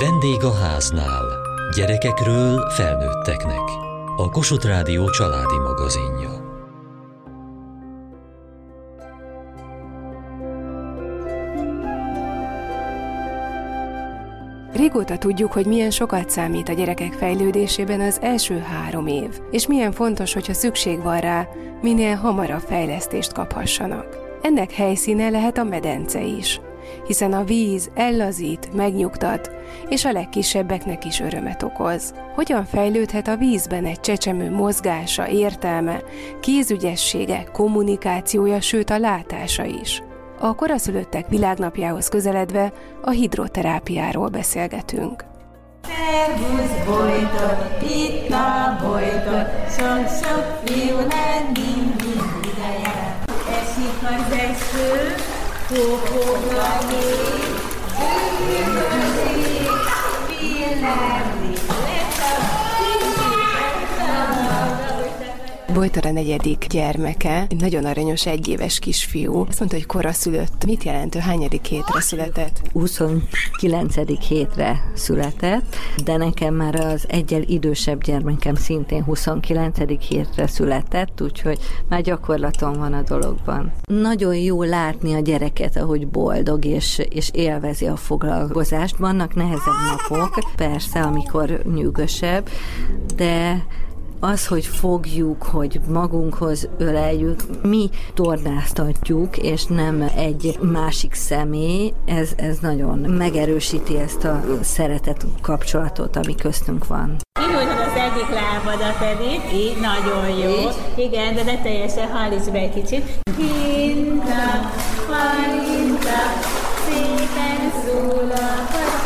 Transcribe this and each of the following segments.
Vendég a háznál. Gyerekekről felnőtteknek. A Kossuth Rádió családi magazinja. Régóta tudjuk, hogy milyen sokat számít a gyerekek fejlődésében az első három év, és milyen fontos, hogyha szükség van rá, minél hamarabb fejlesztést kaphassanak. Ennek helyszíne lehet a medence is, hiszen a víz ellazít, megnyugtat, és a legkisebbeknek is örömet okoz. Hogyan fejlődhet a vízben egy csecsemő mozgása, értelme, kézügyessége, kommunikációja, sőt a látása is? A koraszülöttek világnapjához közeledve a hidroterápiáról beszélgetünk. Szervusz Bojtot, itt a Bojtot, sok-sok fiú lenni ideje. Esik az eső, Kukumani, Kukumani, Kukumani, villámlik, Bojtor a negyedik gyermeke, egy nagyon aranyos egyéves kisfiú. Azt mondta, hogy koraszülött. Mit jelent ő? Hányadik hétre született? 29. hétre született, de nekem már az egyel idősebb gyermekem szintén 29. hétre született, úgyhogy már gyakorlatom van a dologban. Nagyon jó látni a gyereket, ahogy boldog és, és élvezi a foglalkozást. Vannak nehezebb napok, persze, amikor nyűgösebb, de az, hogy fogjuk, hogy magunkhoz öleljük, mi tornáztatjuk, és nem egy másik személy, ez, ez nagyon megerősíti ezt a szeretet kapcsolatot, ami köztünk van. Kinyújtod az egyik lábadat pedig, így, nagyon jó. Így? Igen, de ne teljesen hallíts be egy kicsit. Kinta, halinta, szépen szól a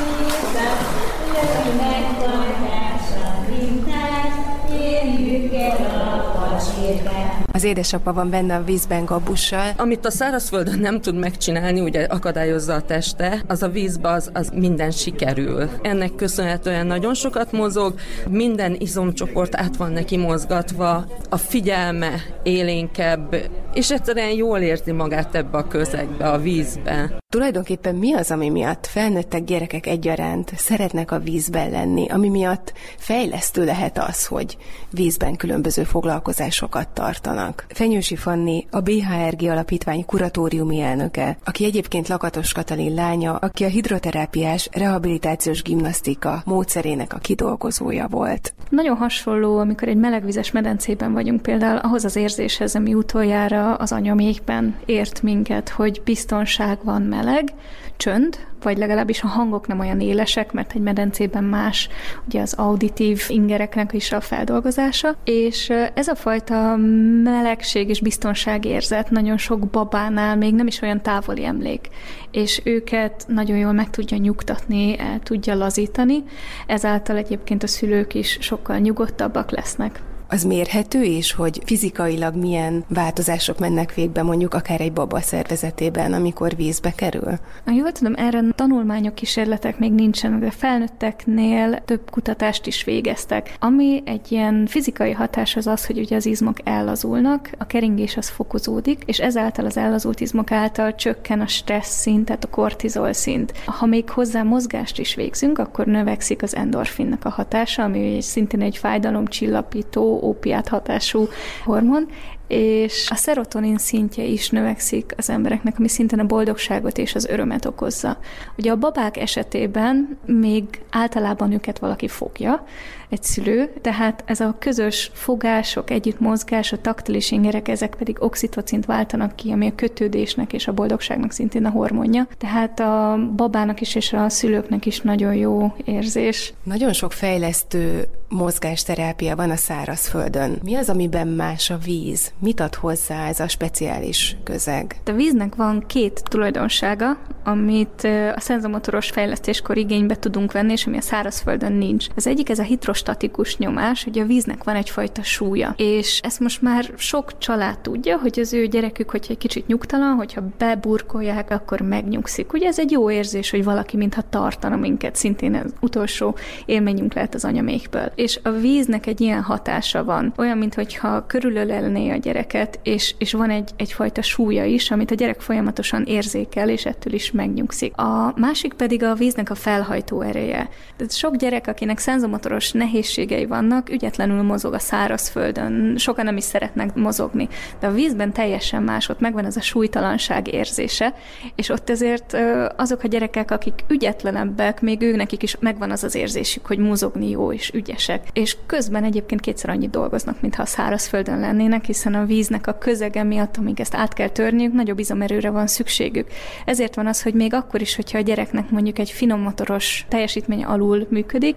érjük el a pacsirbe. Az édesapa van benne a vízben gabussal. Amit a szárazföldön nem tud megcsinálni, ugye akadályozza a teste, az a vízbe az, az minden sikerül. Ennek köszönhetően nagyon sokat mozog, minden izomcsoport át van neki mozgatva, a figyelme élénkebb, és egyszerűen jól érzi magát ebbe a közegbe, a vízbe. Tulajdonképpen mi az, ami miatt felnőttek gyerekek egyaránt szeretnek a vízben lenni, ami miatt fejlesztő lehet az, hogy vízben különböző foglalkozásokat tartanak. Fenyősi Fanni, a BHRG Alapítvány kuratóriumi elnöke, aki egyébként Lakatos Katalin lánya, aki a hidroterápiás rehabilitációs gimnasztika módszerének a kidolgozója volt. Nagyon hasonló, amikor egy melegvizes medencében vagyunk például ahhoz az érzéshez, ami utoljára az anyamékben ért minket, hogy biztonság van meleg, csönd, vagy legalábbis a hangok nem olyan élesek, mert egy medencében más ugye az auditív ingereknek is a feldolgozása, és ez a fajta melegség és biztonságérzet nagyon sok babánál még nem is olyan távoli emlék, és őket nagyon jól meg tudja nyugtatni, el tudja lazítani, ezáltal egyébként a szülők is sokkal nyugodtabbak lesznek az mérhető is, hogy fizikailag milyen változások mennek végbe mondjuk akár egy baba szervezetében, amikor vízbe kerül? Jól tudom, erre tanulmányok, kísérletek még nincsenek, de felnőtteknél több kutatást is végeztek. Ami egy ilyen fizikai hatás az az, hogy ugye az izmok ellazulnak, a keringés az fokozódik, és ezáltal az ellazult izmok által csökken a stressz szint, tehát a kortizol szint. Ha még hozzá mozgást is végzünk, akkor növekszik az endorfinnak a hatása, ami szintén egy fájdalomcsillapító, ópiát hatású hormon, és a szerotonin szintje is növekszik az embereknek, ami szintén a boldogságot és az örömet okozza. Ugye a babák esetében még általában őket valaki fogja, egy szülő, tehát ez a közös fogások, együtt mozgás, a taktilis ingerek, ezek pedig oxitocint váltanak ki, ami a kötődésnek és a boldogságnak szintén a hormonja. Tehát a babának is és a szülőknek is nagyon jó érzés. Nagyon sok fejlesztő mozgásterápia van a szárazföldön. Mi az, amiben más a víz? Mit ad hozzá ez a speciális közeg? A víznek van két tulajdonsága, amit a szenzomotoros fejlesztéskor igénybe tudunk venni, és ami a szárazföldön nincs. Az egyik ez a hidrostatikus nyomás, hogy a víznek van egyfajta súlya. És ezt most már sok család tudja, hogy az ő gyerekük, hogyha egy kicsit nyugtalan, hogyha beburkolják, akkor megnyugszik. Ugye ez egy jó érzés, hogy valaki mintha tartana minket, szintén az utolsó élményünk lehet az anyamékből. és a víznek egy ilyen hatása van. Olyan, mintha körülölelné a gyereket, és, és van egy, egyfajta súlya is, amit a gyerek folyamatosan érzékel, és ettől is megnyugszik. A másik pedig a víznek a felhajtó ereje. Tehát sok gyerek, akinek szenzomotoros nehézségei vannak, ügyetlenül mozog a szárazföldön, sokan nem is szeretnek mozogni, de a vízben teljesen más, ott megvan ez a súlytalanság érzése, és ott ezért azok a gyerekek, akik ügyetlenebbek, még ők nekik is megvan az az érzésük, hogy mozogni jó és ügyesek. És közben egyébként kétszer annyit dolgoznak, mintha a szárazföldön lennének, hiszen a víznek a közege miatt, amíg ezt át kell törniük, nagyobb izomerőre van szükségük. Ezért van az, hogy még akkor is, hogyha a gyereknek mondjuk egy finom motoros teljesítmény alul működik,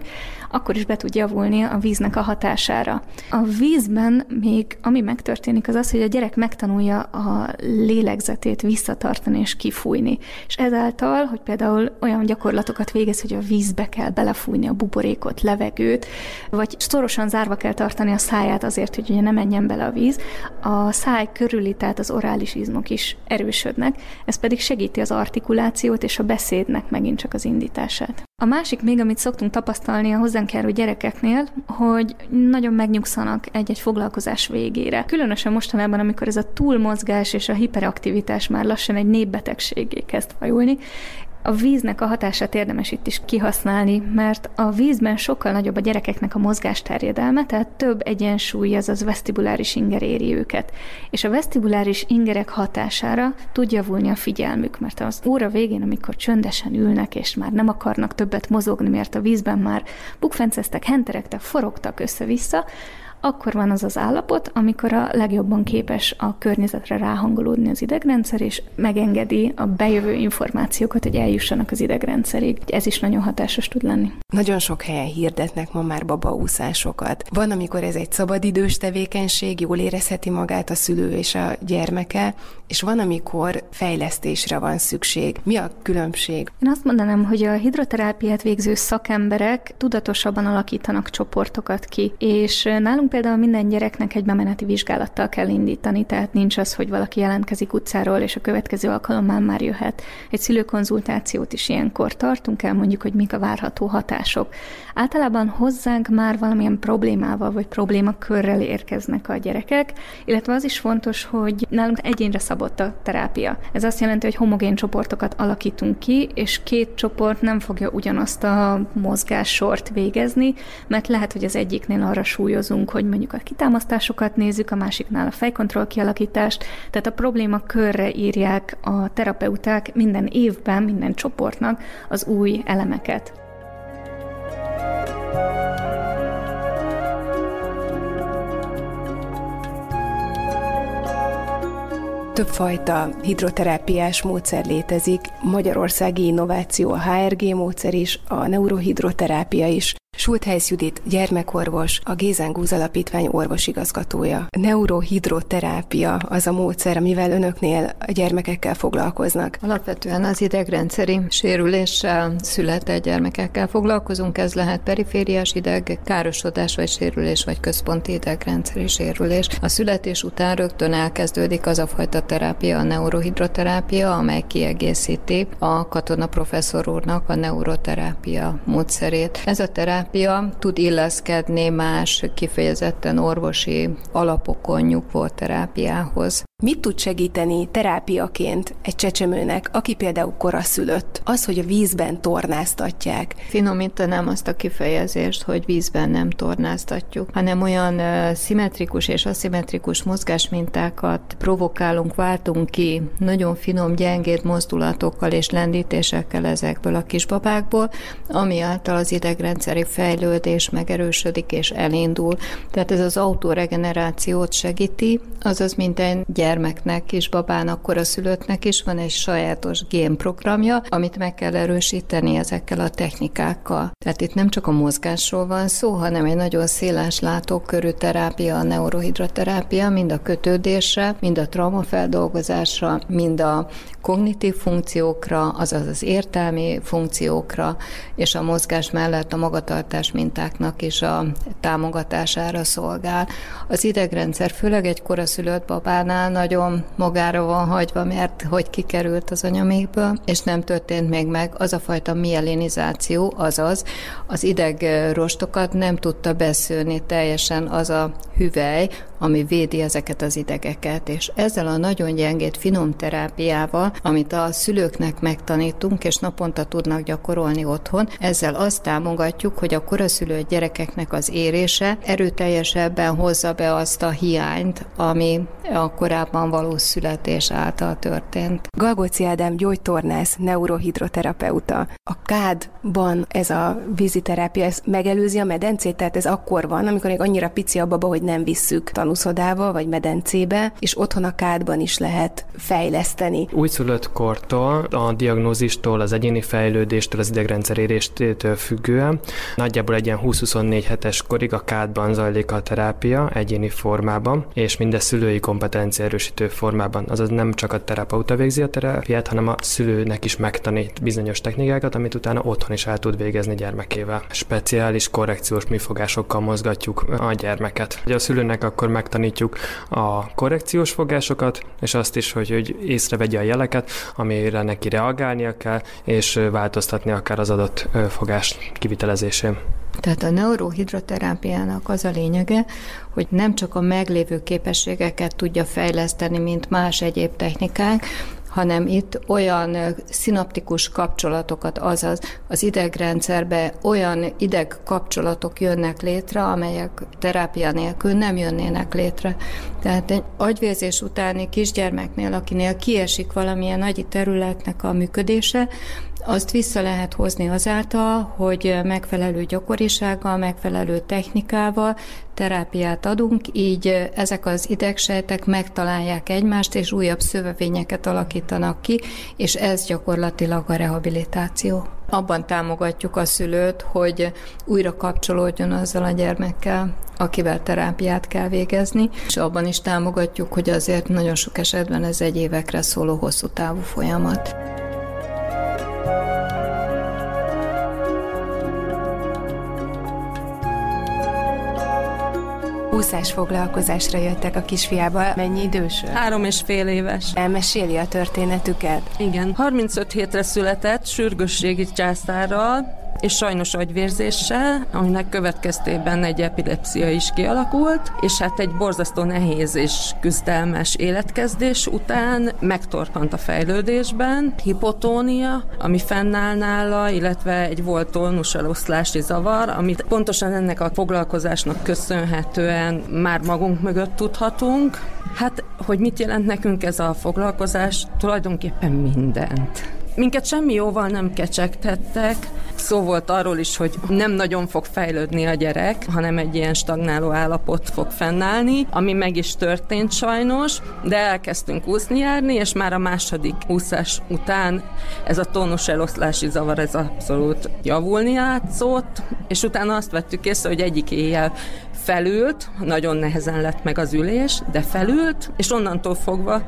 akkor is be tud javulni a víznek a hatására. A vízben még ami megtörténik, az az, hogy a gyerek megtanulja a lélegzetét visszatartani és kifújni. És ezáltal, hogy például olyan gyakorlatokat végez, hogy a vízbe kell belefújni a buborékot, levegőt, vagy szorosan zárva kell tartani a száját azért, hogy ugye ne menjen bele a víz, a száj körüli, tehát az orális izmok is erősödnek, ez pedig segíti az artikulációt és a beszédnek megint csak az indítását. A másik még, amit szoktunk tapasztalni a hozzánk járó gyerekeknél, hogy nagyon megnyugszanak egy-egy foglalkozás végére. Különösen mostanában, amikor ez a túlmozgás és a hiperaktivitás már lassan egy népbetegségé kezd fajulni, a víznek a hatását érdemes itt is kihasználni, mert a vízben sokkal nagyobb a gyerekeknek a mozgásterjedelme, tehát több egyensúly, azaz vesztibuláris inger éri őket. És a vesztibuláris ingerek hatására tud javulni a figyelmük, mert az óra végén, amikor csöndesen ülnek, és már nem akarnak többet mozogni, mert a vízben már bukfenceztek, henterektek, forogtak össze-vissza, akkor van az az állapot, amikor a legjobban képes a környezetre ráhangolódni az idegrendszer, és megengedi a bejövő információkat, hogy eljussanak az idegrendszerig. Ez is nagyon hatásos tud lenni. Nagyon sok helyen hirdetnek ma már babaúszásokat. Van, amikor ez egy szabadidős tevékenység, jól érezheti magát a szülő és a gyermeke, és van, amikor fejlesztésre van szükség. Mi a különbség? Én azt mondanám, hogy a hidroterápiát végző szakemberek tudatosabban alakítanak csoportokat ki, és nálunk például minden gyereknek egy bemeneti vizsgálattal kell indítani, tehát nincs az, hogy valaki jelentkezik utcáról, és a következő alkalommal már jöhet. Egy szülőkonzultációt is ilyenkor tartunk el, mondjuk, hogy mik a várható hatások. Általában hozzánk már valamilyen problémával vagy problémakörrel érkeznek a gyerekek, illetve az is fontos, hogy nálunk egyénre szabott a terápia. Ez azt jelenti, hogy homogén csoportokat alakítunk ki, és két csoport nem fogja ugyanazt a mozgássort végezni, mert lehet, hogy az egyiknél arra súlyozunk, hogy mondjuk a kitámasztásokat nézzük, a másiknál a fejkontroll kialakítást, tehát a probléma körre írják a terapeuták minden évben, minden csoportnak az új elemeket. Többfajta hidroterápiás módszer létezik. Magyarországi innováció a HRG módszer is, a neurohidroterápia is. Schultheiss Judit, gyermekorvos, a Gézengúz Alapítvány orvosigazgatója. Neurohidroterápia az a módszer, amivel önöknél a gyermekekkel foglalkoznak. Alapvetően az idegrendszeri sérüléssel született gyermekekkel foglalkozunk, ez lehet perifériás ideg, károsodás vagy sérülés, vagy központi idegrendszeri sérülés. A születés után rögtön elkezdődik az a fajta terápia, a neurohidroterápia, amely kiegészíti a katona professzor úrnak a neuroterápia módszerét. Ez a terápia terápia tud illeszkedni más kifejezetten orvosi alapokon nyugvó terápiához. Mit tud segíteni terápiaként egy csecsemőnek, aki például koraszülött? Az, hogy a vízben tornáztatják. Finomítanám azt a kifejezést, hogy vízben nem tornáztatjuk, hanem olyan szimmetrikus és aszimmetrikus mozgásmintákat provokálunk, váltunk ki nagyon finom, gyengéd mozdulatokkal és lendítésekkel ezekből a kisbabákból, ami által az idegrendszeri fejlődés megerősödik és elindul. Tehát ez az autoregenerációt segíti, azaz minden gyermeknek, kisbabának, szülöttnek is van egy sajátos génprogramja, amit meg kell erősíteni ezekkel a technikákkal. Tehát itt nem csak a mozgásról van szó, hanem egy nagyon széles látókörű terápia, a neurohidroterápia, mind a kötődésre, mind a traumafeldolgozásra, mind a kognitív funkciókra, azaz az értelmi funkciókra, és a mozgás mellett a magatartás mintáknak is a támogatására szolgál. Az idegrendszer, főleg egy koraszülött babánál nagyon magára van hagyva, mert hogy kikerült az anyamékből, és nem történt még meg az a fajta mielinizáció, azaz az ideg rostokat nem tudta beszőni teljesen az a hüvely, ami védi ezeket az idegeket, és ezzel a nagyon gyengét finom terápiával, amit a szülőknek megtanítunk, és naponta tudnak gyakorolni otthon, ezzel azt támogatjuk, hogy a koraszülött gyerekeknek az érése erőteljesebben hozza be azt a hiányt, ami a korábban való születés által történt. Galgóci Ádám gyógytornász, neurohidroterapeuta. A kádban ez a víziterápia, ez megelőzi a medencét, tehát ez akkor van, amikor még annyira pici a baba, hogy nem visszük tanúszodába vagy medencébe, és otthon a kádban is lehet fejleszteni. Újszülött kortól, a diagnózistól, az egyéni fejlődéstől, az idegrendszer éréstől függően nagyjából egy ilyen 20-24 hetes korig a kádban zajlik a terápia egyéni formában, és mindez szülői kompetencia erősítő formában. Azaz nem csak a terapeuta végzi a terápiát, hanem a szülőnek is megtanít bizonyos technikákat, amit utána otthon is el tud végezni gyermekével. Speciális korrekciós műfogásokkal mozgatjuk a gyermeket. Ugye a szülőnek akkor megtanítjuk a korrekciós fogásokat, és azt is, hogy, hogy észrevegye a jeleket, amire neki reagálnia kell, és változtatni akár az adott fogás kivitelezésén. Tehát a neurohidroterápiának az a lényege, hogy nem csak a meglévő képességeket tudja fejleszteni, mint más egyéb technikák, hanem itt olyan szinaptikus kapcsolatokat, azaz az idegrendszerbe olyan idegkapcsolatok jönnek létre, amelyek terápia nélkül nem jönnének létre. Tehát egy agyvérzés utáni kisgyermeknél, akinél kiesik valamilyen agyi területnek a működése, azt vissza lehet hozni azáltal, hogy megfelelő gyakorisággal, megfelelő technikával terápiát adunk, így ezek az idegsejtek megtalálják egymást, és újabb szövevényeket alakítanak ki, és ez gyakorlatilag a rehabilitáció. Abban támogatjuk a szülőt, hogy újra kapcsolódjon azzal a gyermekkel, akivel terápiát kell végezni, és abban is támogatjuk, hogy azért nagyon sok esetben ez egy évekre szóló hosszú távú folyamat. Úszás foglalkozásra jöttek a kisfiával. Mennyi idős? Három és fél éves. Elmeséli a történetüket? Igen. 35 hétre született, sürgősségi császárral, és sajnos agyvérzéssel, aminek következtében egy epilepsia is kialakult, és hát egy borzasztó nehéz és küzdelmes életkezdés után megtorpant a fejlődésben, hipotónia, ami fennáll nála, illetve egy volt tónuseloszlási zavar, amit pontosan ennek a foglalkozásnak köszönhetően már magunk mögött tudhatunk. Hát, hogy mit jelent nekünk ez a foglalkozás? Tulajdonképpen mindent. Minket semmi jóval nem kecsegtettek, Szó volt arról is, hogy nem nagyon fog fejlődni a gyerek, hanem egy ilyen stagnáló állapot fog fennállni, ami meg is történt sajnos, de elkezdtünk úszni járni, és már a második úszás után ez a tónus eloszlási zavar, ez abszolút javulni látszott, és utána azt vettük észre, hogy egyik éjjel felült, nagyon nehezen lett meg az ülés, de felült, és onnantól fogva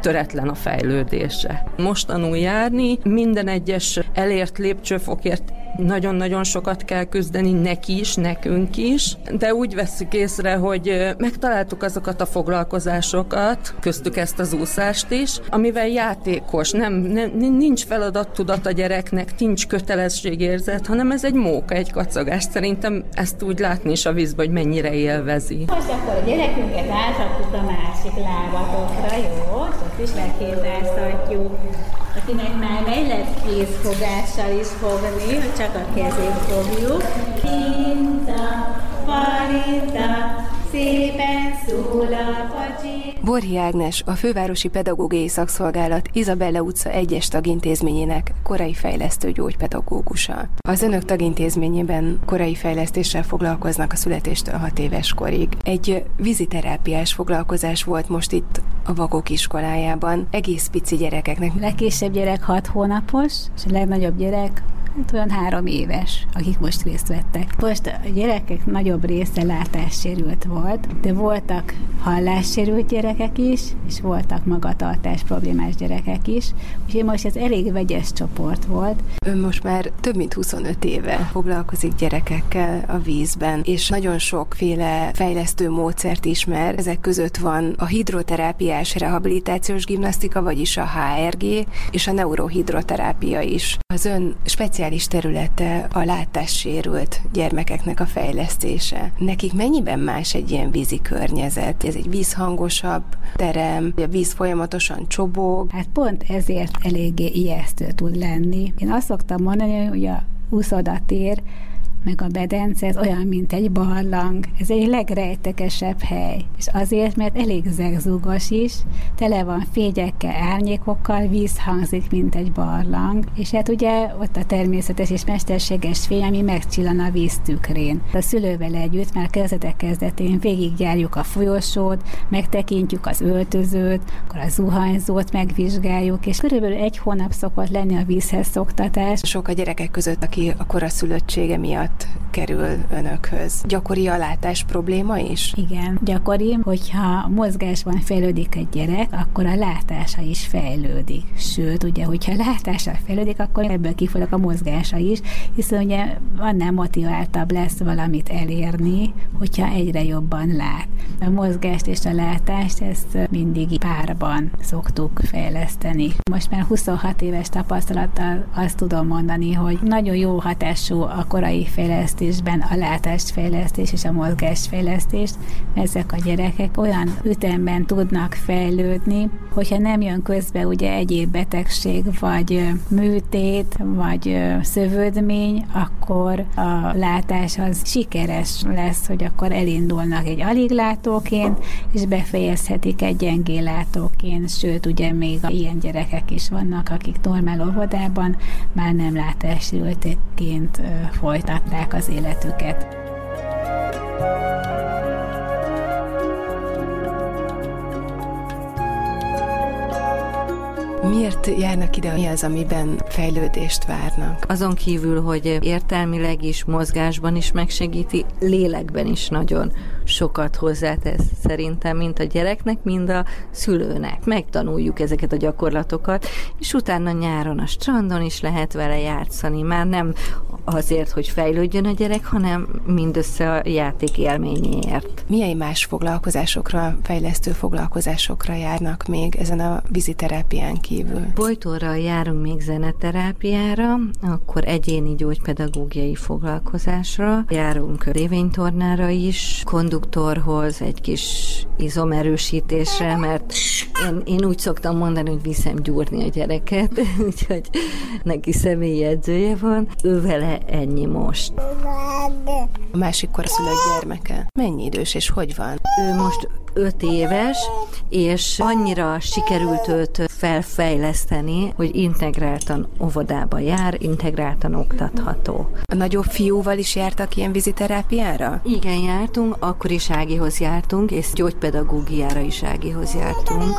töretlen a fejlődése. Most tanul járni, minden egyes elért lépcsőfokért nagyon-nagyon sokat kell küzdeni neki is, nekünk is, de úgy veszük észre, hogy megtaláltuk azokat a foglalkozásokat, köztük ezt az úszást is, amivel játékos, nem, nem nincs tudat a gyereknek, nincs kötelességérzet, hanem ez egy móka, egy kacagás. Szerintem ezt úgy látni is a vízbe, hogy mennyire élvezi. Most akkor a gyerekünket átrakjuk a másik lábatokra, jó? Ott is lekérdezhetjük akinek már megy lehet kézfogással is fogni, hogy csak a kezét fogjuk. Pinta, parinta, szépen szól a pacsi. Borhi Ágnes, a Fővárosi Pedagógiai Szakszolgálat Izabella utca 1-es tagintézményének korai fejlesztő gyógypedagógusa. Az önök tagintézményében korai fejlesztéssel foglalkoznak a születéstől 6 éves korig. Egy viziterápiás foglalkozás volt most itt a Vakok iskolájában, egész pici gyerekeknek. A legkisebb gyerek 6 hónapos, és a legnagyobb gyerek hát olyan három éves, akik most részt vettek. Most a gyerekek nagyobb része látássérült volt, de voltak hallássérült gyerekek is, és voltak magatartás problémás gyerekek is, úgyhogy most ez elég vegyes csoport volt. Ön most már több mint 25 éve foglalkozik gyerekekkel a vízben, és nagyon sokféle fejlesztő módszert ismer. Ezek között van a hidroterápiás rehabilitációs gimnasztika, vagyis a HRG, és a neurohidroterápia is. Az ön speciális területe a látássérült gyermekeknek a fejlesztése. Nekik mennyiben más egy ilyen vízi környezet? Ez egy vízhangosabb terem, a víz folyamatosan csobog. Hát pont ezért eléggé ijesztő tud lenni. Én azt szoktam mondani, hogy a úszodatér meg a bedence, ez olyan, mint egy barlang. Ez egy legrejtekesebb hely. És azért, mert elég zegzúgos is, tele van fégyekkel, árnyékokkal, víz hangzik, mint egy barlang. És hát ugye ott a természetes és mesterséges fény, ami megcsillan a víz tükrén. A szülővel együtt már kezdetek kezdetén végigjárjuk a folyosót, megtekintjük az öltözőt, akkor a zuhanyzót megvizsgáljuk, és körülbelül egy hónap szokott lenni a vízhez szoktatás. Sok a gyerekek között, aki a koraszülöttsége miatt miatt kerül önökhöz. Gyakori a látás probléma is? Igen, gyakori, hogyha mozgásban fejlődik egy gyerek, akkor a látása is fejlődik. Sőt, ugye, hogyha látása fejlődik, akkor ebből kifolyik a mozgása is, hiszen ugye annál motiváltabb lesz valamit elérni, hogyha egyre jobban lát. A mozgást és a látást ezt mindig párban szoktuk fejleszteni. Most már 26 éves tapasztalattal azt tudom mondani, hogy nagyon jó hatású a korai fejlesztés fejlesztésben a látásfejlesztés és a mozgásfejlesztés, ezek a gyerekek olyan ütemben tudnak fejlődni, hogyha nem jön közbe ugye egyéb betegség, vagy műtét, vagy szövődmény, akkor a látás az sikeres lesz, hogy akkor elindulnak egy aliglátóként, és befejezhetik egy gyengélátóként, sőt, ugye még ilyen gyerekek is vannak, akik normál óvodában már nem látássérültéként folytatnak élhetnek az életüket. Miért járnak ide? Mi az, amiben fejlődést várnak? Azon kívül, hogy értelmileg is, mozgásban is megsegíti, lélekben is nagyon sokat hozzátesz szerintem, mint a gyereknek, mind a szülőnek. Megtanuljuk ezeket a gyakorlatokat, és utána nyáron a strandon is lehet vele játszani. Már nem azért, hogy fejlődjön a gyerek, hanem mindössze a játék élményéért. Milyen más foglalkozásokra, fejlesztő foglalkozásokra járnak még ezen a viziterápián kívül? Bojtóra járunk még zeneterápiára, akkor egyéni gyógypedagógiai foglalkozásra, járunk révénytornára is, konduktorhoz, egy kis izomerősítésre, mert én, én úgy szoktam mondani, hogy viszem gyúrni a gyereket, úgyhogy neki személyi edzője van, ő vele ennyi most. A másik korszülött gyermeke mennyi idős és hogy van? Ő most öt éves, és annyira sikerült őt felfejleszteni, hogy integráltan óvodába jár, integráltan oktatható. A nagyobb fiúval is jártak ilyen viziterápiára? Igen, jártunk, akkor is Ágihoz jártunk, és gyógypedagógiára is Ágihoz jártunk.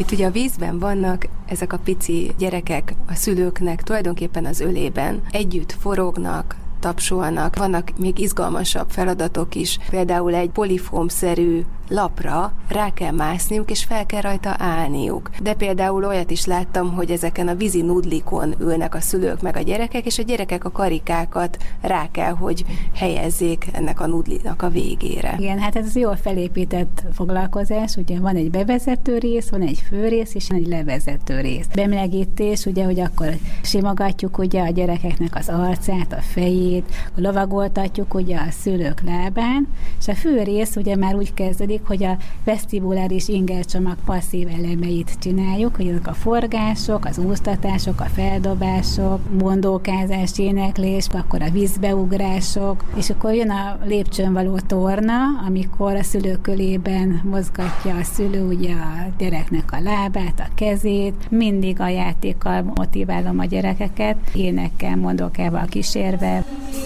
Itt ugye a vízben vannak ezek a pici gyerekek a szülőknek tulajdonképpen az ölében. Együtt forognak, tapsolnak. Vannak még izgalmasabb feladatok is, például egy polifómszerű lapra rá kell mászniuk, és fel kell rajta állniuk. De például olyat is láttam, hogy ezeken a vízi nudlikon ülnek a szülők meg a gyerekek, és a gyerekek a karikákat rá kell, hogy helyezzék ennek a nudlinak a végére. Igen, hát ez jól felépített foglalkozás, ugye van egy bevezető rész, van egy főrész, és egy levezető rész. Bemelegítés, ugye, hogy akkor simogatjuk ugye a gyerekeknek az arcát, a fejét, lovagoltatjuk ugye a szülők lábán, és a főrész ugye már úgy kezdődik, pedig, hogy a vesztibuláris ingercsomag passzív elemeit csináljuk, hogy ezek a forgások, az úsztatások, a feldobások, mondókázás, éneklés, akkor a vízbeugrások, és akkor jön a lépcsőn való torna, amikor a szülőkölében mozgatja a szülő ugye a gyereknek a lábát, a kezét, mindig a játékkal motiválom a gyerekeket, énekkel, mondókával kísérve.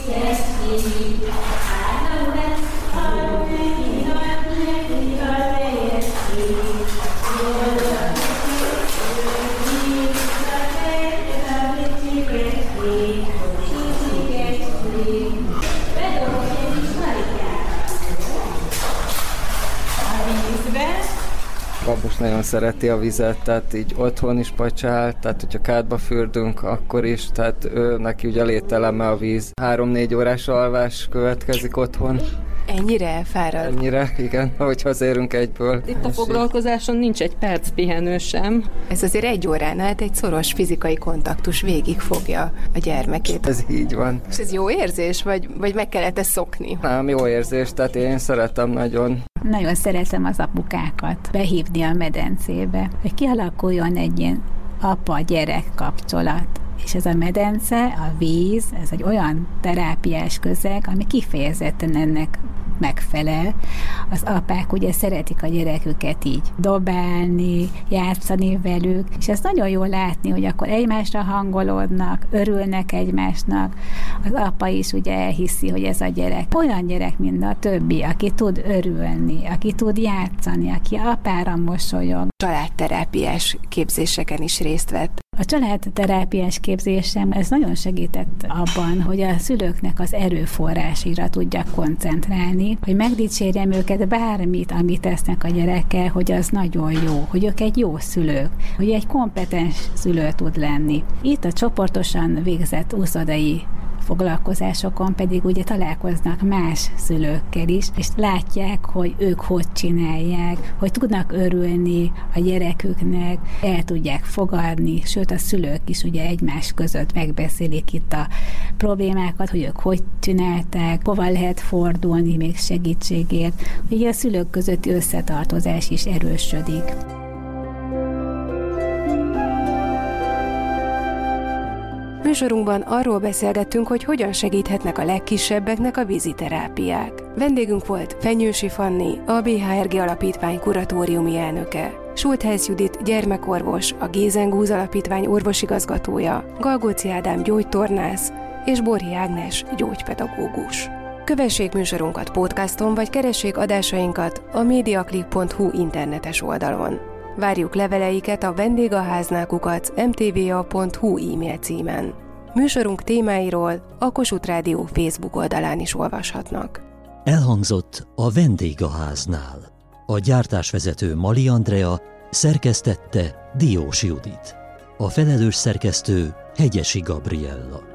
Yes, nagyon szereti a vizet, tehát így otthon is pacsál, tehát hogyha kádba fürdünk, akkor is, tehát ő, neki ugye lételeme a víz. Három-négy órás alvás következik otthon. Ennyire elfárad? Ennyire, igen, ahogy hazérünk egyből. Itt a foglalkozáson nincs egy perc pihenő sem. Ez azért egy órán át egy szoros fizikai kontaktus végigfogja a gyermekét. Ez így van. És ez jó érzés, vagy, vagy meg kellett ezt szokni? Nem, jó érzés, tehát én szeretem nagyon. Nagyon szeretem az apukákat behívni a medencébe, hogy kialakuljon egy ilyen apa-gyerek kapcsolat és ez a medence, a víz, ez egy olyan terápiás közeg, ami kifejezetten ennek megfelel. Az apák ugye szeretik a gyereküket így dobálni, játszani velük, és ez nagyon jó látni, hogy akkor egymásra hangolódnak, örülnek egymásnak. Az apa is ugye elhiszi, hogy ez a gyerek olyan gyerek, mint a többi, aki tud örülni, aki tud játszani, aki apára mosolyog. Családterápiás képzéseken is részt vett. A családterápiás képzésem ez nagyon segített abban, hogy a szülőknek az erőforrásira tudjak koncentrálni, hogy megdicsérjem őket bármit, amit tesznek a gyereke, hogy az nagyon jó, hogy ők egy jó szülők, hogy egy kompetens szülő tud lenni. Itt a csoportosan végzett úszodai foglalkozásokon pedig ugye találkoznak más szülőkkel is, és látják, hogy ők hogy csinálják, hogy tudnak örülni a gyereküknek, el tudják fogadni, sőt a szülők is ugye egymás között megbeszélik itt a problémákat, hogy ők hogy csinálták, hova lehet fordulni még segítségért. Ugye a szülők közötti összetartozás is erősödik. Műsorunkban arról beszélgettünk, hogy hogyan segíthetnek a legkisebbeknek a víziterápiák. Vendégünk volt Fenyősi Fanni, a BHRG Alapítvány kuratóriumi elnöke. Sultház Judit gyermekorvos, a Gézengúz Alapítvány orvosigazgatója, Galgóci Ádám gyógytornász és Borhi Ágnes gyógypedagógus. Kövessék műsorunkat podcaston, vagy keressék adásainkat a mediaclip.hu internetes oldalon. Várjuk leveleiket a vendégaháznákukat mtva.hu e-mail címen. Műsorunk témáiról a Kossuth Rádió Facebook oldalán is olvashatnak. Elhangzott a vendégháznál. A gyártásvezető Mali Andrea szerkesztette Diós Judit. A felelős szerkesztő Hegyesi Gabriella.